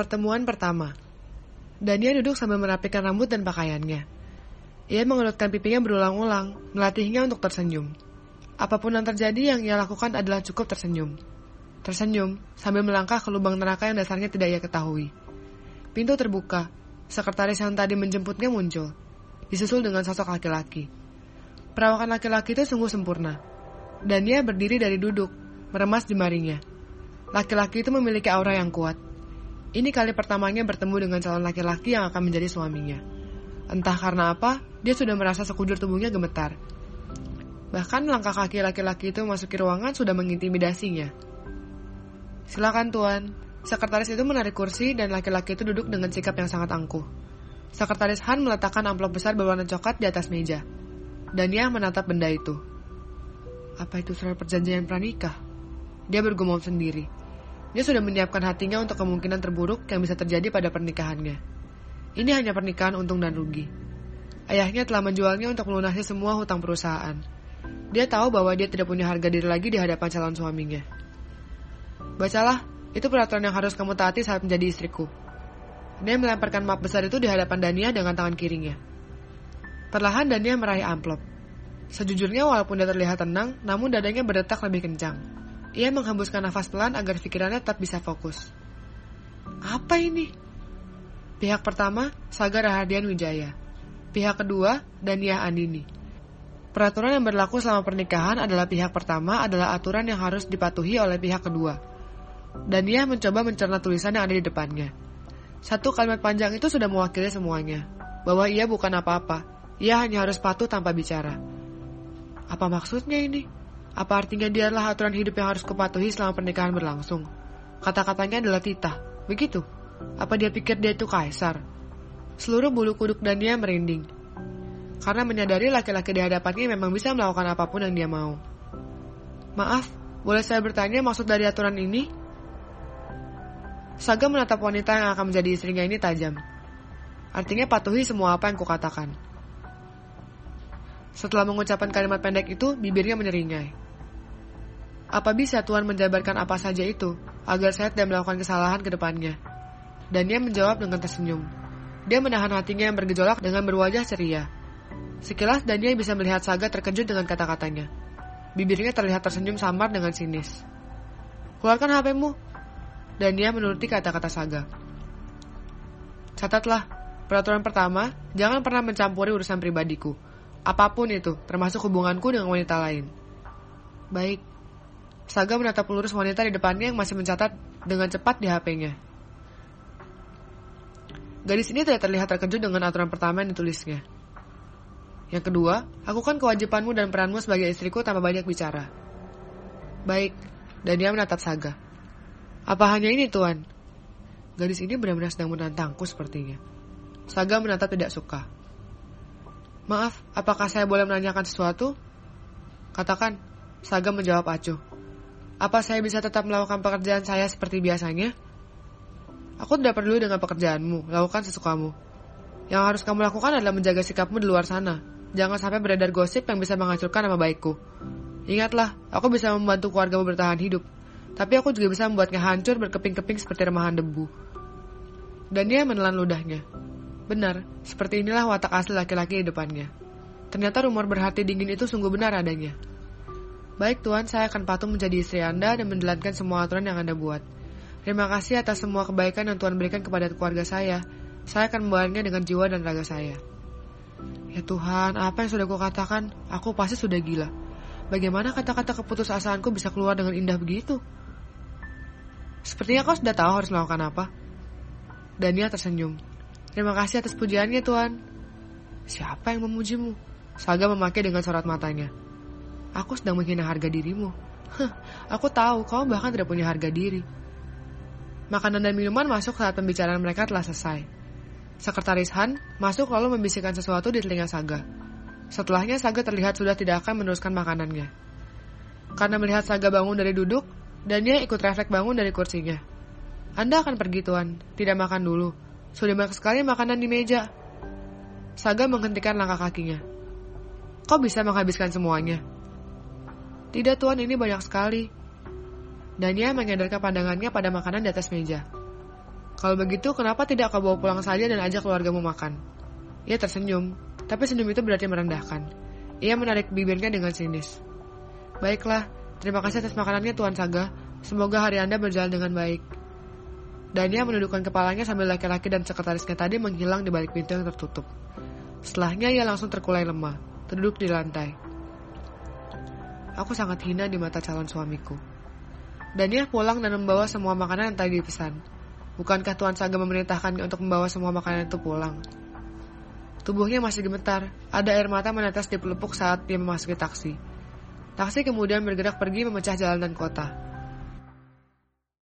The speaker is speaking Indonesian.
Pertemuan pertama. Dania duduk sambil merapikan rambut dan pakaiannya. Ia mengelutkan pipinya berulang-ulang, melatihnya untuk tersenyum. Apa pun yang terjadi yang ia lakukan adalah cukup tersenyum. Tersenyum sambil melangkah ke lubang neraka yang dasarnya tidak ia ketahui. Pintu terbuka. Sekretaris yang tadi menjemputnya muncul. Disusul dengan sosok laki-laki. Perawakan laki-laki itu sungguh sempurna. Dania berdiri dari duduk, meremas jemarinya. Laki-laki itu memiliki aura yang kuat. Ini kali pertamanya bertemu dengan calon laki-laki yang akan menjadi suaminya. Entah karena apa, dia sudah merasa sekujur tubuhnya gemetar. Bahkan langkah kaki laki-laki itu memasuki ruangan sudah mengintimidasinya. Silakan tuan. Sekretaris itu menarik kursi dan laki-laki itu duduk dengan sikap yang sangat angkuh. Sekretaris Han meletakkan amplop besar berwarna coklat di atas meja. Dania menatap benda itu. Apa itu surat perjanjian pranikah? Dia bergumam sendiri. Dia sudah menyiapkan hatinya untuk kemungkinan terburuk yang bisa terjadi pada pernikahannya. Ini hanya pernikahan untung dan rugi. Ayahnya telah menjualnya untuk melunasi semua hutang perusahaan. Dia tahu bahwa dia tidak punya harga diri lagi di hadapan calon suaminya. Bacalah, itu peraturan yang harus kamu taati saat menjadi istriku. Dia melemparkan map besar itu di hadapan Dania dengan tangan kirinya. Perlahan Dania meraih amplop. Sejujurnya walaupun dia terlihat tenang, namun dadanya berdetak lebih kencang. Ia menghembuskan nafas pelan agar pikirannya tetap bisa fokus. Apa ini? Pihak pertama, Saga Rahadian Wijaya. Pihak kedua, Dania Andini. Peraturan yang berlaku selama pernikahan adalah pihak pertama adalah aturan yang harus dipatuhi oleh pihak kedua. Dania mencoba mencerna tulisan yang ada di depannya. Satu kalimat panjang itu sudah mewakili semuanya. Bahwa ia bukan apa-apa. Ia hanya harus patuh tanpa bicara. Apa maksudnya ini? Apa artinya dia adalah aturan hidup yang harus kupatuhi selama pernikahan berlangsung? Kata-katanya adalah titah. Begitu. Apa dia pikir dia itu kaisar? Seluruh bulu kuduk dan dia merinding. Karena menyadari laki-laki di hadapannya memang bisa melakukan apa pun yang dia mau. Maaf, boleh saya bertanya maksud dari aturan ini? Saga menatap wanita yang akan menjadi istrinya ini tajam. Artinya patuhi semua apa yang kukatakan. Setelah mengucapkan kalimat pendek itu, bibirnya menyeringai. Apa bisa Tuhan menjabarkan apa saja itu, agar saya tidak melakukan kesalahan ke depannya? Dan dia menjawab dengan tersenyum. Dia menahan hatinya yang bergejolak dengan berwajah ceria. Sekilas Dania bisa melihat Saga terkejut dengan kata-katanya. Bibirnya terlihat tersenyum samar dengan sinis. Keluarkan HP-mu. Dania menuruti kata-kata Saga. Catatlah, peraturan pertama, jangan pernah mencampuri urusan pribadiku. Apa pun itu, termasuk hubunganku dengan wanita lain. Baik, Saga menatap lurus wanita di depannya yang masih mencatat dengan cepat di HP-nya. Gadis ini tidak terlihat terkejut dengan aturan pertama yang ditulisnya. Yang kedua, lakukan kewajibanmu dan peranmu sebagai istriku tanpa banyak bicara. Baik, dan dia menatap Saga. Apa hanya ini, Tuan? Gadis ini benar-benar sedang menantangku sepertinya. Saga menatap tidak suka. Maaf, apakah saya boleh menanyakan sesuatu? Katakan, Saga menjawab acuh. Apa saya bisa tetap melakukan pekerjaan saya seperti biasanya? Aku tidak peduli dengan pekerjaanmu, lakukan sesukamu. Yang harus kamu lakukan adalah menjaga sikapmu di luar sana. Jangan sampai beredar gosip yang bisa menghancurkan nama baikku. Ingatlah, aku bisa membantu keluargamu bertahan hidup. Tapi aku juga bisa membuatnya hancur berkeping-keping seperti remahan debu. Dan dia menelan ludahnya. Benar, seperti inilah watak asli laki-laki di depannya. Ternyata rumor berhati dingin itu sungguh benar adanya. Baik Tuhan, saya akan patuh menjadi istri Anda dan menjalankan semua aturan yang Anda buat. Terima kasih atas semua kebaikan yang Tuhan berikan kepada keluarga saya. Saya akan membawanya dengan jiwa dan raga saya. Ya Tuhan, apa yang sudah kau katakan? Aku pasti sudah gila. Bagaimana kata-kata keputusasaanku bisa keluar dengan indah begitu? Sepertinya kau sudah tahu harus melakukan apa. Dania tersenyum. Terima kasih atas pujiannya Tuhan. Siapa yang memujimu? Saga memakai dengan sorot matanya. Aku sedang menghina harga dirimu. Aku tahu kau bahkan tidak punya harga diri. Makanan dan minuman masuk saat pembicaraan mereka telah selesai. Sekretaris Han masuk lalu membisikkan sesuatu di telinga Saga. Setelahnya Saga terlihat sudah tidak akan meneruskan makanannya. Karena melihat Saga bangun dari duduk, dan dia ikut refleks bangun dari kursinya. Anda akan pergi tuan, tidak makan dulu. Sudah banyak sekali makanan di meja. Saga menghentikan langkah kakinya. Kau bisa menghabiskan semuanya. Tidak tuan, ini banyak sekali. Dania menyadarkan pandangannya pada makanan di atas meja. Kalau begitu, kenapa tidak kau bawa pulang saja dan ajak keluargamu makan? Ia tersenyum, tapi senyum itu berarti merendahkan. Ia menarik bibirnya dengan sinis. Baiklah, terima kasih atas makanannya Tuan Saga. Semoga hari Anda berjalan dengan baik. Dania menundukkan kepalanya sambil laki-laki dan sekretarisnya tadi menghilang di balik pintu yang tertutup. Setelahnya ia langsung terkulai lemah, terduduk di lantai. Aku sangat hina di mata calon suamiku. Dania pulang dan membawa semua makanan yang tadi dipesan. Bukankah Tuan Saga memerintahkannya untuk membawa semua makanan itu pulang? Tubuhnya masih gemetar, ada air mata menetes di pelepuk saat dia memasuki taksi. Taksi kemudian bergerak pergi memecah jalanan kota.